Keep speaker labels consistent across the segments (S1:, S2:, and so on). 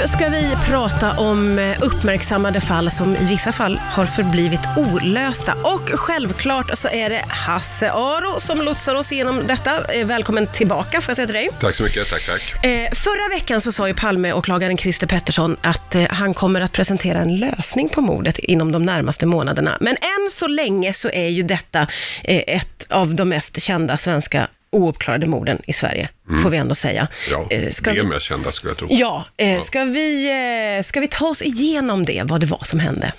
S1: Nu ska vi prata om eh, uppmärksammade fall som i vissa fall har förblivit olösta. Och självklart så är det Hasse Aro som lotsar oss igenom detta. Eh, Välkommen tillbaka får jag säga till dig.
S2: Tack så mycket, tack tack.
S1: Eh, förra veckan så sa ju Palmeåklagaren Christer Pettersson att han kommer att presentera en lösning på mordet inom de närmaste månaderna. Men än så länge så är ju detta ett av de mest kända svenska ouppklarade morden i Sverige, får vi ändå säga.
S2: Ja,
S1: Eh, ska
S2: det är mest kända skulle jag tro.
S1: Ja, eh, ska, vi, eh, ska vi ta oss igenom det, vad det var som hände?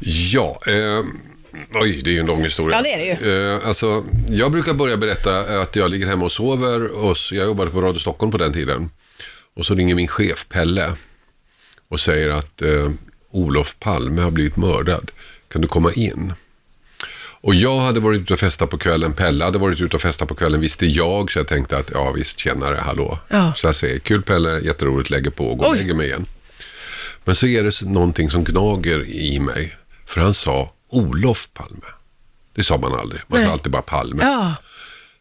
S2: Ja, eh, oj, det är ju en lång historia.
S1: Ja, det är det
S2: ju. Eh, alltså, jag brukar börja berätta att jag ligger hemma och sover. Och jag jobbade på Radio Stockholm på den tiden. Och så ringer min chef Pelle och säger att eh, Olof Palme har blivit mördad. Kan du komma in? Och jag hade varit ute och festat på kvällen, Pelle hade varit ute och festat på kvällen, visste jag, så jag tänkte att ja visst, tjänare, hallå.
S1: Ja.
S2: Så jag säger, kul Pelle, jätteroligt, lägger på och går och lägger mig igen. Men så är det någonting som gnager i mig, för han sa Olof Palme. Det sa man aldrig, man
S1: Nej.
S2: sa alltid bara Palme.
S1: Ja,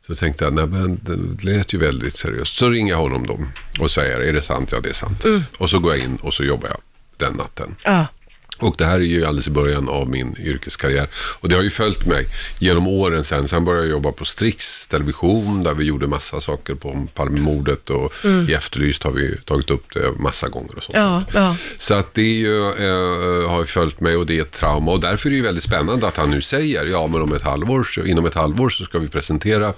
S2: Så tänkte jag, nej men det lät ju väldigt seriöst. Så ringer jag honom då och säger, är det sant? Ja, det är sant. Och så går jag in och så jobbar jag den natten.
S1: ja,
S2: Och det här är ju alldeles i början av min yrkeskarriär. Och det har ju följt mig genom åren sen. Sen började jag jobba på Strix Television där vi gjorde massa saker på Palmemordet. Och i Efterlyst har vi tagit upp det massa gånger och sånt.
S1: ja, ja.
S2: Så att det ju, eh, har ju följt mig och det är ett trauma. Och därför är det ju väldigt spännande att han nu säger, ja men om ett halvår, så, inom ett halvår så ska vi presentera,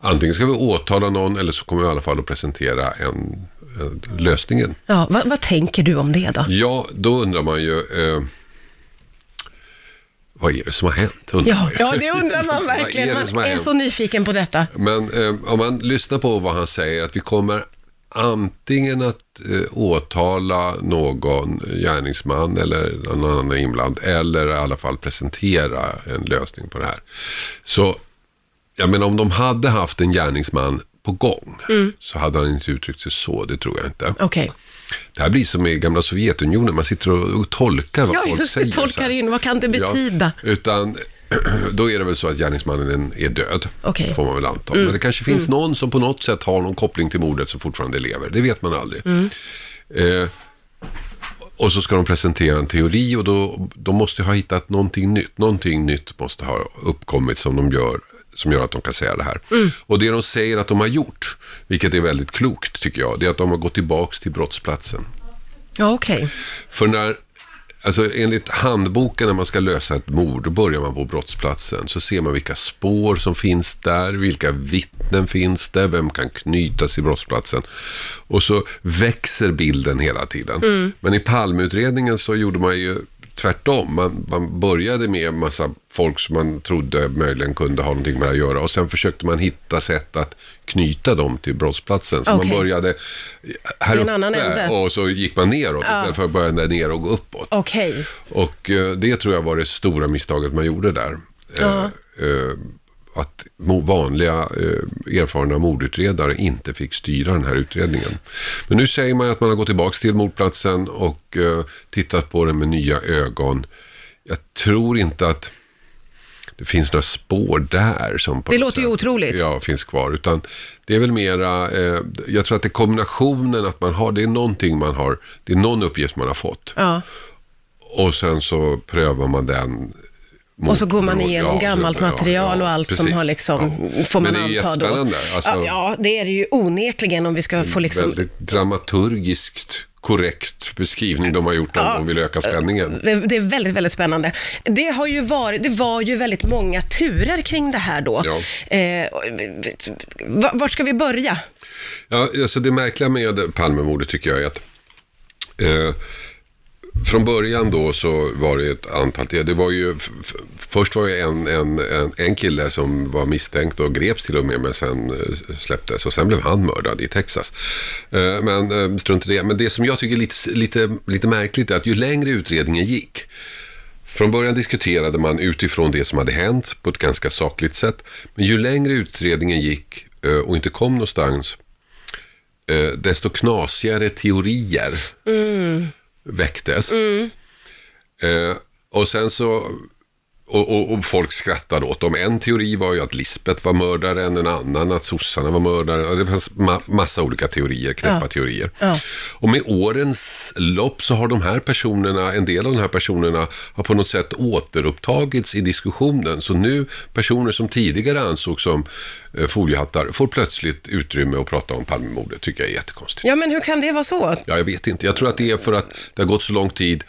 S2: antingen ska vi åtala någon eller så kommer vi i alla fall att presentera en, en lösningen.
S1: ja. Vad, vad tänker du om det då?
S2: Ja, då undrar man ju, eh, vad är det som har hänt?
S1: Ja, ja, det undrar man verkligen.
S2: är
S1: Man är så nyfiken på detta.
S2: Men eh, om man lyssnar på vad han säger, att vi kommer antingen att eh, åtala någon gärningsman eller någon annan inbland, eller i alla fall presentera en lösning på det här. Så, jag menar om de hade haft en gärningsman på gång,
S1: Mm.
S2: så hade han inte uttryckt sig så, det tror jag inte.
S1: Okej.
S2: Det här blir som i gamla Sovjetunionen, man sitter och, och tolkar vad
S1: Ja,
S2: folk
S1: just
S2: säger. så
S1: Tolkar
S2: här.
S1: in. Vad kan det betyda?
S2: Ja, utan då är det väl så att gärningsmannen är död.
S1: Mm.
S2: får man väl anta. Men det kanske finns någon som på något sätt har någon koppling till mordet som fortfarande lever. Det vet man aldrig.
S1: Mm.
S2: Eh, och så ska de presentera en teori och då, de måste ha hittat någonting nytt. Någonting nytt måste ha uppkommit som de gör som gör att de kan säga det här.
S1: Mm.
S2: Och det de säger att de har gjort, vilket är väldigt klokt tycker jag, det är att de har gått tillbaks till brottsplatsen.
S1: Ja, okej.
S2: För när, alltså enligt handboken när man ska lösa ett mord, då börjar man på brottsplatsen. Så ser man vilka spår som finns där, vilka vittnen finns där, vem kan knytas till brottsplatsen. Och så växer bilden hela tiden. Men i Palmeutredningen så gjorde man ju tvärtom. Man, man började med en massa folk som man trodde möjligen kunde ha någonting med det att göra. Och sen försökte man hitta sätt att knyta dem till brottsplatsen. Så
S1: Okej.
S2: man började här uppe och så gick man neråt istället för att börja där nere och gå uppåt.
S1: Okej.
S2: Och eh, det tror jag var det stora misstaget man gjorde där.
S1: Ja.
S2: Eh, eh, att vanliga eh, erfarna mordutredare inte fick styra den här utredningen. Men nu säger man att man har gått tillbaka till mordplatsen och eh, tittat på den med nya ögon. Jag tror inte att det finns några spår där som på
S1: Det låter ju otroligt.
S2: Ja, finns kvar. Utan det är väl mera, eh, jag tror att det är kombinationen att man har, det är någonting man har, det är någon uppgift man har fått.
S1: Ja.
S2: Och sen så prövar man den. Mot-
S1: Och så går man igenom
S2: ja,
S1: gammalt
S2: ja,
S1: material och allt som
S2: precis.
S1: har liksom,
S2: Ja.
S1: får man
S2: Men det är
S1: anta då.
S2: jättespännande. Alltså,
S1: Ja, det är det ju onekligen om vi ska få liksom...
S2: Väldigt dramaturgiskt korrekt beskrivning de har gjort om
S1: Ja.
S2: de vill öka spänningen.
S1: Det det är väldigt, väldigt spännande. Det, har ju varit, det var ju väldigt många turer kring det här då.
S2: Ja.
S1: Eh, va- vart ska vi börja?
S2: Ja, alltså det märkliga med Palmemordet tycker jag är att eh, från början då så var det ett antal, det var ju, först var det en, en, en, en kille som var misstänkt och greps till och med men sen eh, släpptes och sen blev han mördad i Texas. Eh, men eh, strunt i det. Men det som jag tycker är lite, lite, lite märkligt är att ju längre utredningen gick, från början diskuterade man utifrån det som hade hänt på ett ganska sakligt sätt. Men ju längre utredningen gick och inte kom någonstans, desto knasigare teorier mm väcktes. Eh, och sen så, och, och, och folk skrattade åt dem. En teori var ju att Lisbeth var mördaren, en annan att sossarna var mördare. Det fanns ma massa olika teorier, knäppa
S1: Ja.
S2: teorier.
S1: Ja.
S2: Och med årens lopp så har de här personerna, en del av de här personerna har på något sätt återupptagits i diskussionen. Så nu personer som tidigare ansågs som eh, foliehattar får plötsligt utrymme att prata om Palmemordet. tycker jag är jättekonstigt.
S1: Ja, men hur kan det vara så?
S2: Ja, jag vet inte. Jag tror att det är för att det har gått så lång tid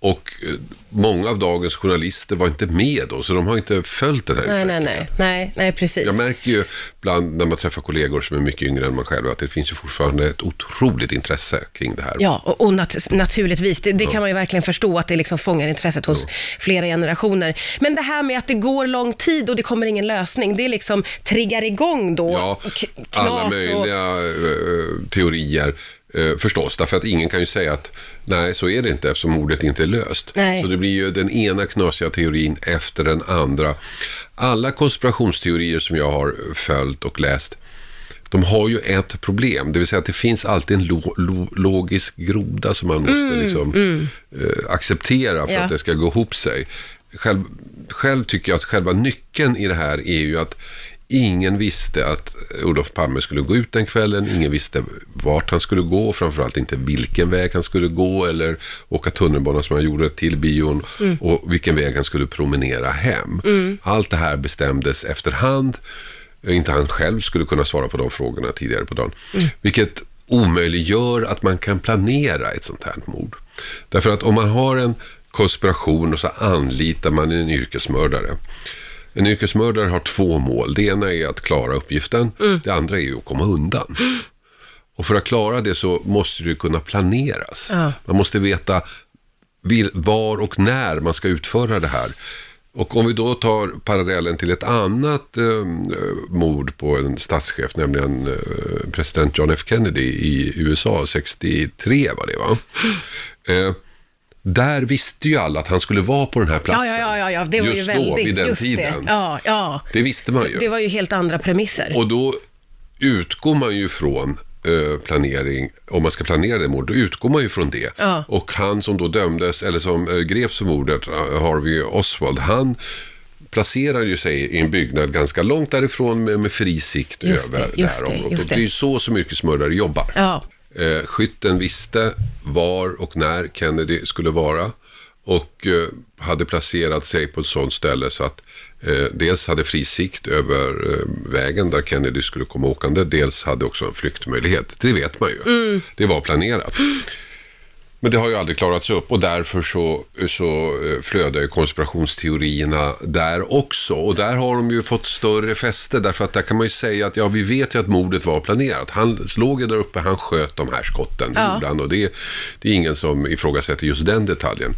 S2: och eh, många av dagens journalister var inte med då, så de har inte följt den här
S1: Nej, nej,
S2: utvecklingen.
S1: nej, nej, nej, precis.
S2: Jag märker ju bland när man träffar kollegor som är mycket yngre än man själv att det finns ju fortfarande ett otroligt intresse kring det här.
S1: Ja, och, och nat- naturligtvis, det, det kan man ju verkligen förstå att det liksom fångar intresset hos flera generationer. Men det här med att det går lång tid och det kommer ingen lösning, det liksom triggar igång då
S2: Ja, alla
S1: knas och...
S2: möjliga eh, teorier eh, förstås. Därför att ingen kan ju säga att nej, så är det inte eftersom mordet inte är löst.
S1: Nej.
S2: Så det blir ju den ena knasiga teorin efter den andra. Alla konspirationsteorier som jag har följt och läst de har ju ett problem, det vill säga att det finns alltid en lo- lo- logisk groda som man måste liksom, eh, acceptera för
S1: Ja.
S2: att det ska gå ihop sig. Själv, själv tycker jag att själva nyckeln i det här är ju att ingen visste att Olof Palme skulle gå ut den kvällen, ingen visste vart han skulle gå, framförallt inte vilken väg han skulle gå eller åka tunnelbana som han gjorde till bion och vilken väg han skulle promenera hem. Allt det här bestämdes efterhand inte han själv skulle kunna svara på de frågorna tidigare på dagen. Vilket omöjliggör att man kan planera ett sånt här mord. Därför att om man har en konspiration och så anlitar man en yrkesmördare. En yrkesmördare har två mål. Det ena är att klara uppgiften, det andra är ju att komma undan. Och för att klara det så måste det kunna planeras.
S1: Ja.
S2: Man måste veta var och när man ska utföra det här. Och om vi då tar parallellen till ett annat eh, mord på en statschef, nämligen eh, president John F Kennedy i USA 63 var det va? Eh, där visste ju alla att han skulle vara på den här platsen.
S1: Ja, ja, ja, ja, det var ju
S2: just
S1: väldigt...
S2: då, vid den
S1: just
S2: tiden.
S1: Det. Ja, ja.
S2: Det visste man
S1: Så
S2: ju.
S1: Det var ju helt andra premisser.
S2: Och då utgår man ju från eh, planering, om man ska planera det mordet, då utgår man ju från det.
S1: Ja.
S2: Och han som då dömdes, eller som eh, greps för mordet, eh, Harvey Oswald, han placerar ju sig i en byggnad ganska långt därifrån med, med fri sikt
S1: Just
S2: över
S1: det,
S2: det, här
S1: det,
S2: området. Och det är
S1: det.
S2: ju så som yrkesmördare jobbar.
S1: Ja,
S2: Eh, skytten visste var och när Kennedy skulle vara och eh, hade placerat sig på ett sådant ställe så att eh, dels hade fri sikt över eh, vägen där Kennedy skulle komma åkande, dels hade också en flyktmöjlighet. Det vet man ju. Det var planerat. Men det har ju aldrig klarats upp och därför så, så eh, flödar ju konspirationsteorierna där också. Och där har de ju fått större fäste därför att där kan man ju säga att ja, vi vet ju att mordet var planerat. Han låg ju där uppe, han sköt de här skotten,
S1: Ja.
S2: och det, det är ingen som ifrågasätter just den detaljen.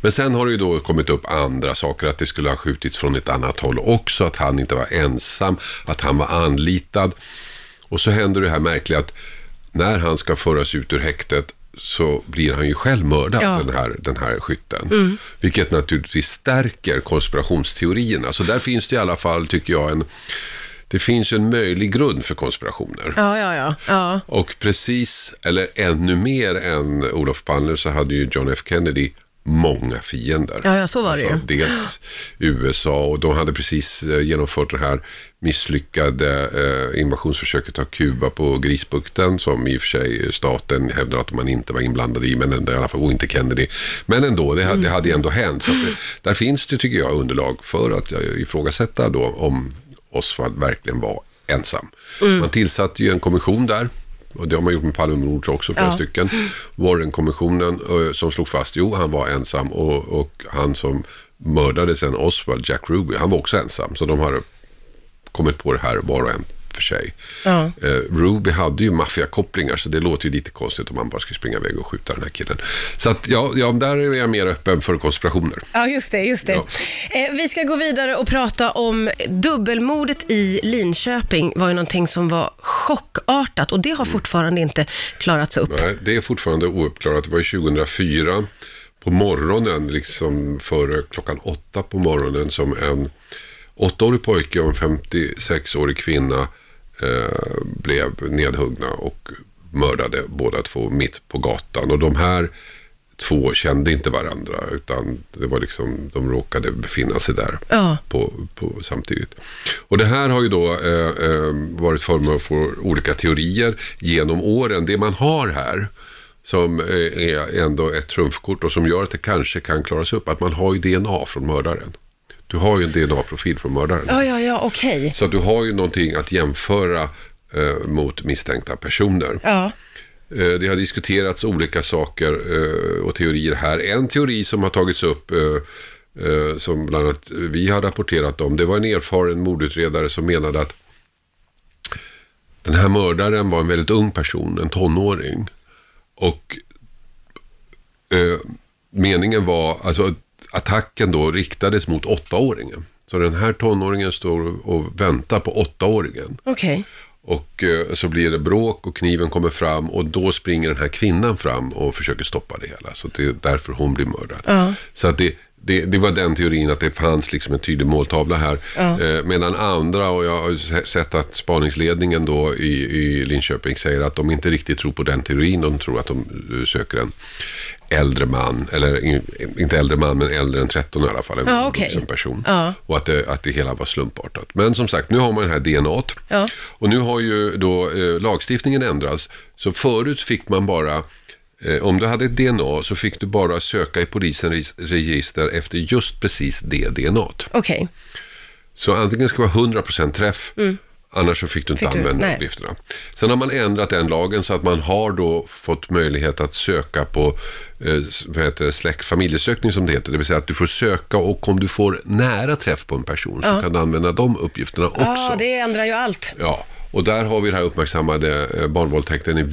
S2: Men sen har det ju då kommit upp andra saker, att det skulle ha skjutits från ett annat håll också, att han inte var ensam, att han var anlitad. Och så händer det här märkliga att när han ska föras ut ur häktet så blir han ju själv mördad,
S1: Ja.
S2: den, här, den här skytten. Vilket naturligtvis stärker konspirationsteorierna. Så där finns det i alla fall, tycker jag, en... Det finns ju en möjlig grund för konspirationer.
S1: ja, ja, ja. ja.
S2: Och precis, eller ännu mer än Olof Palme så hade ju John F Kennedy många fiender.
S1: Ja, ja, så var det ju.
S2: Dels USA och de hade precis eh, genomfört det här misslyckade eh, invasionsförsöket av Kuba på Grisbukten som i och för sig staten hävdar att man inte var inblandad i, men ändå, i alla fall och inte Kennedy. Men ändå, det, hade- det hade ändå hänt. Så det, där finns det, tycker jag, underlag för att ifrågasätta då om Oswald verkligen var ensam.
S1: Mm.
S2: Man tillsatte ju en kommission där. Och det har man gjort med Palmemordet också, flera
S1: Ja.
S2: stycken. Warren-kommissionen eh, som slog fast, jo han var ensam och, och han som mördade sen Oswald, Jack Ruby, han var också ensam. Så de har kommit på det här var och en för sig.
S1: Ja.
S2: Eh, Ruby hade ju maffiakopplingar så det låter ju lite konstigt om man bara skulle springa iväg och skjuta den här killen. Så att ja, ja där är jag mer öppen för konspirationer.
S1: Ja, just det. Just det.
S2: Ja.
S1: Eh, vi ska gå vidare och prata om dubbelmordet i Linköping var ju någonting som var chockartat och det har fortfarande inte klarats upp.
S2: Nej, det är fortfarande ouppklarat. Det var ju 2004 på morgonen, liksom före klockan åtta på morgonen, som en åttaårig pojke och en 56-årig kvinna eh, blev nedhuggna och mördade båda två mitt på gatan. Och de här två kände inte varandra, utan det var liksom, de råkade befinna sig där
S1: Ja.
S2: på, på, samtidigt. Och det här har ju då eh, eh, varit föremål för olika teorier genom åren. Det man har här, som eh, är ändå ett trumfkort och som gör att det kanske kan klaras upp, att man har ju DNA från mördaren. Du har ju en DNA-profil från mördaren.
S1: Ja, ja, ja, okej.
S2: Så att du har ju någonting att jämföra eh, mot misstänkta personer.
S1: Ja.
S2: Eh, Det har diskuterats olika saker eh, och teorier här. En teori som har tagits upp, eh, eh, som bland annat vi har rapporterat om, det var en erfaren mordutredare som menade att den här mördaren var en väldigt ung person, en tonåring. Och eh, meningen var, alltså attacken då riktades mot åttaåringen. Så den här tonåringen står och väntar på åttaåringen.
S1: Okej.
S2: Och eh, så blir det bråk och kniven kommer fram och då springer den här kvinnan fram och försöker stoppa det hela. Så det är därför hon blir mördad.
S1: Ja.
S2: Så att det, det, det var den teorin att det fanns liksom en tydlig måltavla här.
S1: Ja.
S2: Eh, medan andra, och jag har sett att spaningsledningen då i, i Linköping säger att de inte riktigt tror på den teorin. De tror att de eh, söker en äldre man, eller in, inte äldre man men äldre än 13 i alla fall, en
S1: Ja, okej.
S2: vuxen person.
S1: Ja.
S2: Och att det, att det hela var slumpartat. Men som sagt, nu har man det här DNAt.
S1: Ja.
S2: Och nu har ju då eh, lagstiftningen ändrats. Så förut fick man bara, om du hade ett DNA så fick du bara söka i polisens register efter just precis det DNAt.
S1: Okej.
S2: Så antingen ska det vara 100% träff, annars så fick du inte
S1: Mm. Fick du-
S2: använda
S1: nej.
S2: uppgifterna. Sen har man ändrat den lagen så att man har då fått möjlighet att söka på eh, vad heter det, släkt, familjesökning som det heter. Det vill säga att du får söka och om du får nära träff på en person så kan du använda de uppgifterna också.
S1: Ja, det ändrar ju allt.
S2: Ja, och där har vi den här uppmärksammade eh, barnvåldtäkten i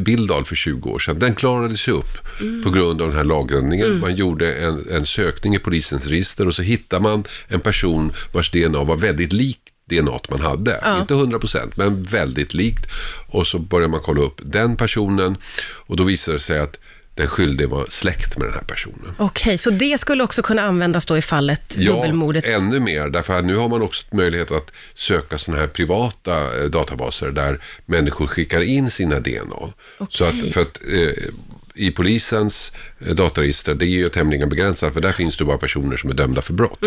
S2: Bildal för 20 år sedan. Den klarades ju upp på grund av den här lagändringen. Man gjorde en, en sökning i polisens register och så hittade man en person vars DNA var väldigt lik DNA man hade. Inte 100% men väldigt likt. Och så började man kolla upp den personen och då visade det sig att den skyldige var släkt med den här personen.
S1: Okej, så det skulle också kunna användas då i fallet dubbelmordet?
S2: Ja, ännu mer. Därför att nu har man också möjlighet att söka sådana här privata eh, databaser där människor skickar in sina DNA. Så att, för att eh, i polisens eh, dataregister, det är ju tämligen begränsat, för där finns det bara personer som är dömda för brott.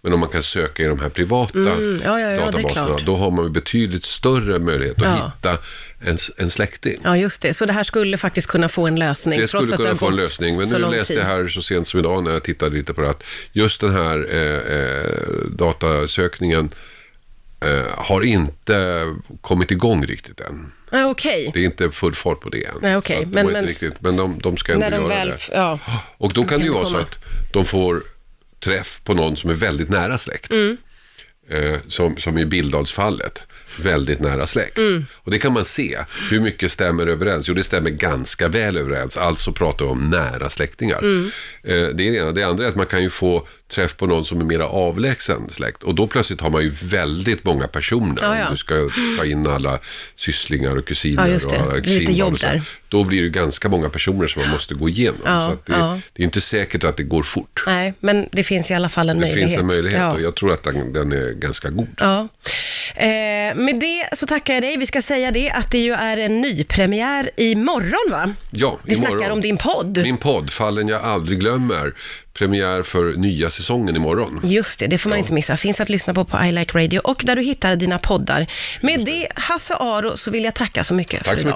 S2: Men om man kan söka i de här privata
S1: Mm. Ja, ja, ja,
S2: databaserna, då har man betydligt större möjlighet att hitta en, en släkting.
S1: Ja, just det. Så det här skulle faktiskt kunna få en lösning,
S2: Det skulle
S1: det
S2: kunna få en lösning. Men nu läste jag här så sent som idag när jag tittade lite på det att just den här eh, eh, datasökningen eh, har inte kommit igång riktigt än.
S1: Ja, Okej.
S2: Det är inte full fart på det än.
S1: Nej,
S2: att de
S1: Men- men-
S2: riktigt, men de, de ska ändå
S1: de
S2: göra
S1: väl...
S2: det.
S1: Ja.
S2: Och då kan det ju vara så att de får träff på någon som är väldigt nära släkt.
S1: Mm.
S2: Eh, som, som i Bildalsfallet. Väldigt nära släkt.
S1: Mm.
S2: Och det kan man se. Hur mycket stämmer överens? Jo, det stämmer ganska väl överens. Alltså pratar vi om nära släktingar.
S1: Mm.
S2: Eh, det är det ena. Det andra är att man kan ju få träff på någon som är mera avlägsen släkt. Och då plötsligt har man ju väldigt många personer.
S1: Ja, ja.
S2: Du ska ta in alla sysslingar och kusiner
S1: Ja, det.
S2: och alla
S1: Det lite jobb där.
S2: Då blir det ganska många personer som man måste gå igenom. Så det, det är inte säkert att det går fort.
S1: Nej, men det finns i alla fall en
S2: Det
S1: möjlighet.
S2: finns en möjlighet och jag tror att den, den är ganska god.
S1: Ja. Eh, med det så tackar jag dig. Vi ska säga det att det ju är en ny premiär imorgon va?
S2: Ja,
S1: Vi
S2: imorgon.
S1: snackar om din podd.
S2: Min podd, Fallen jag aldrig glömmer. Premiär för nya säsongen imorgon.
S1: Just det, det får man inte missa. Finns att lyssna på på I Like Radio och där du hittar dina poddar. Med det, Hasse Aro, så vill jag tacka så mycket
S2: Tack
S1: för
S2: så
S1: idag.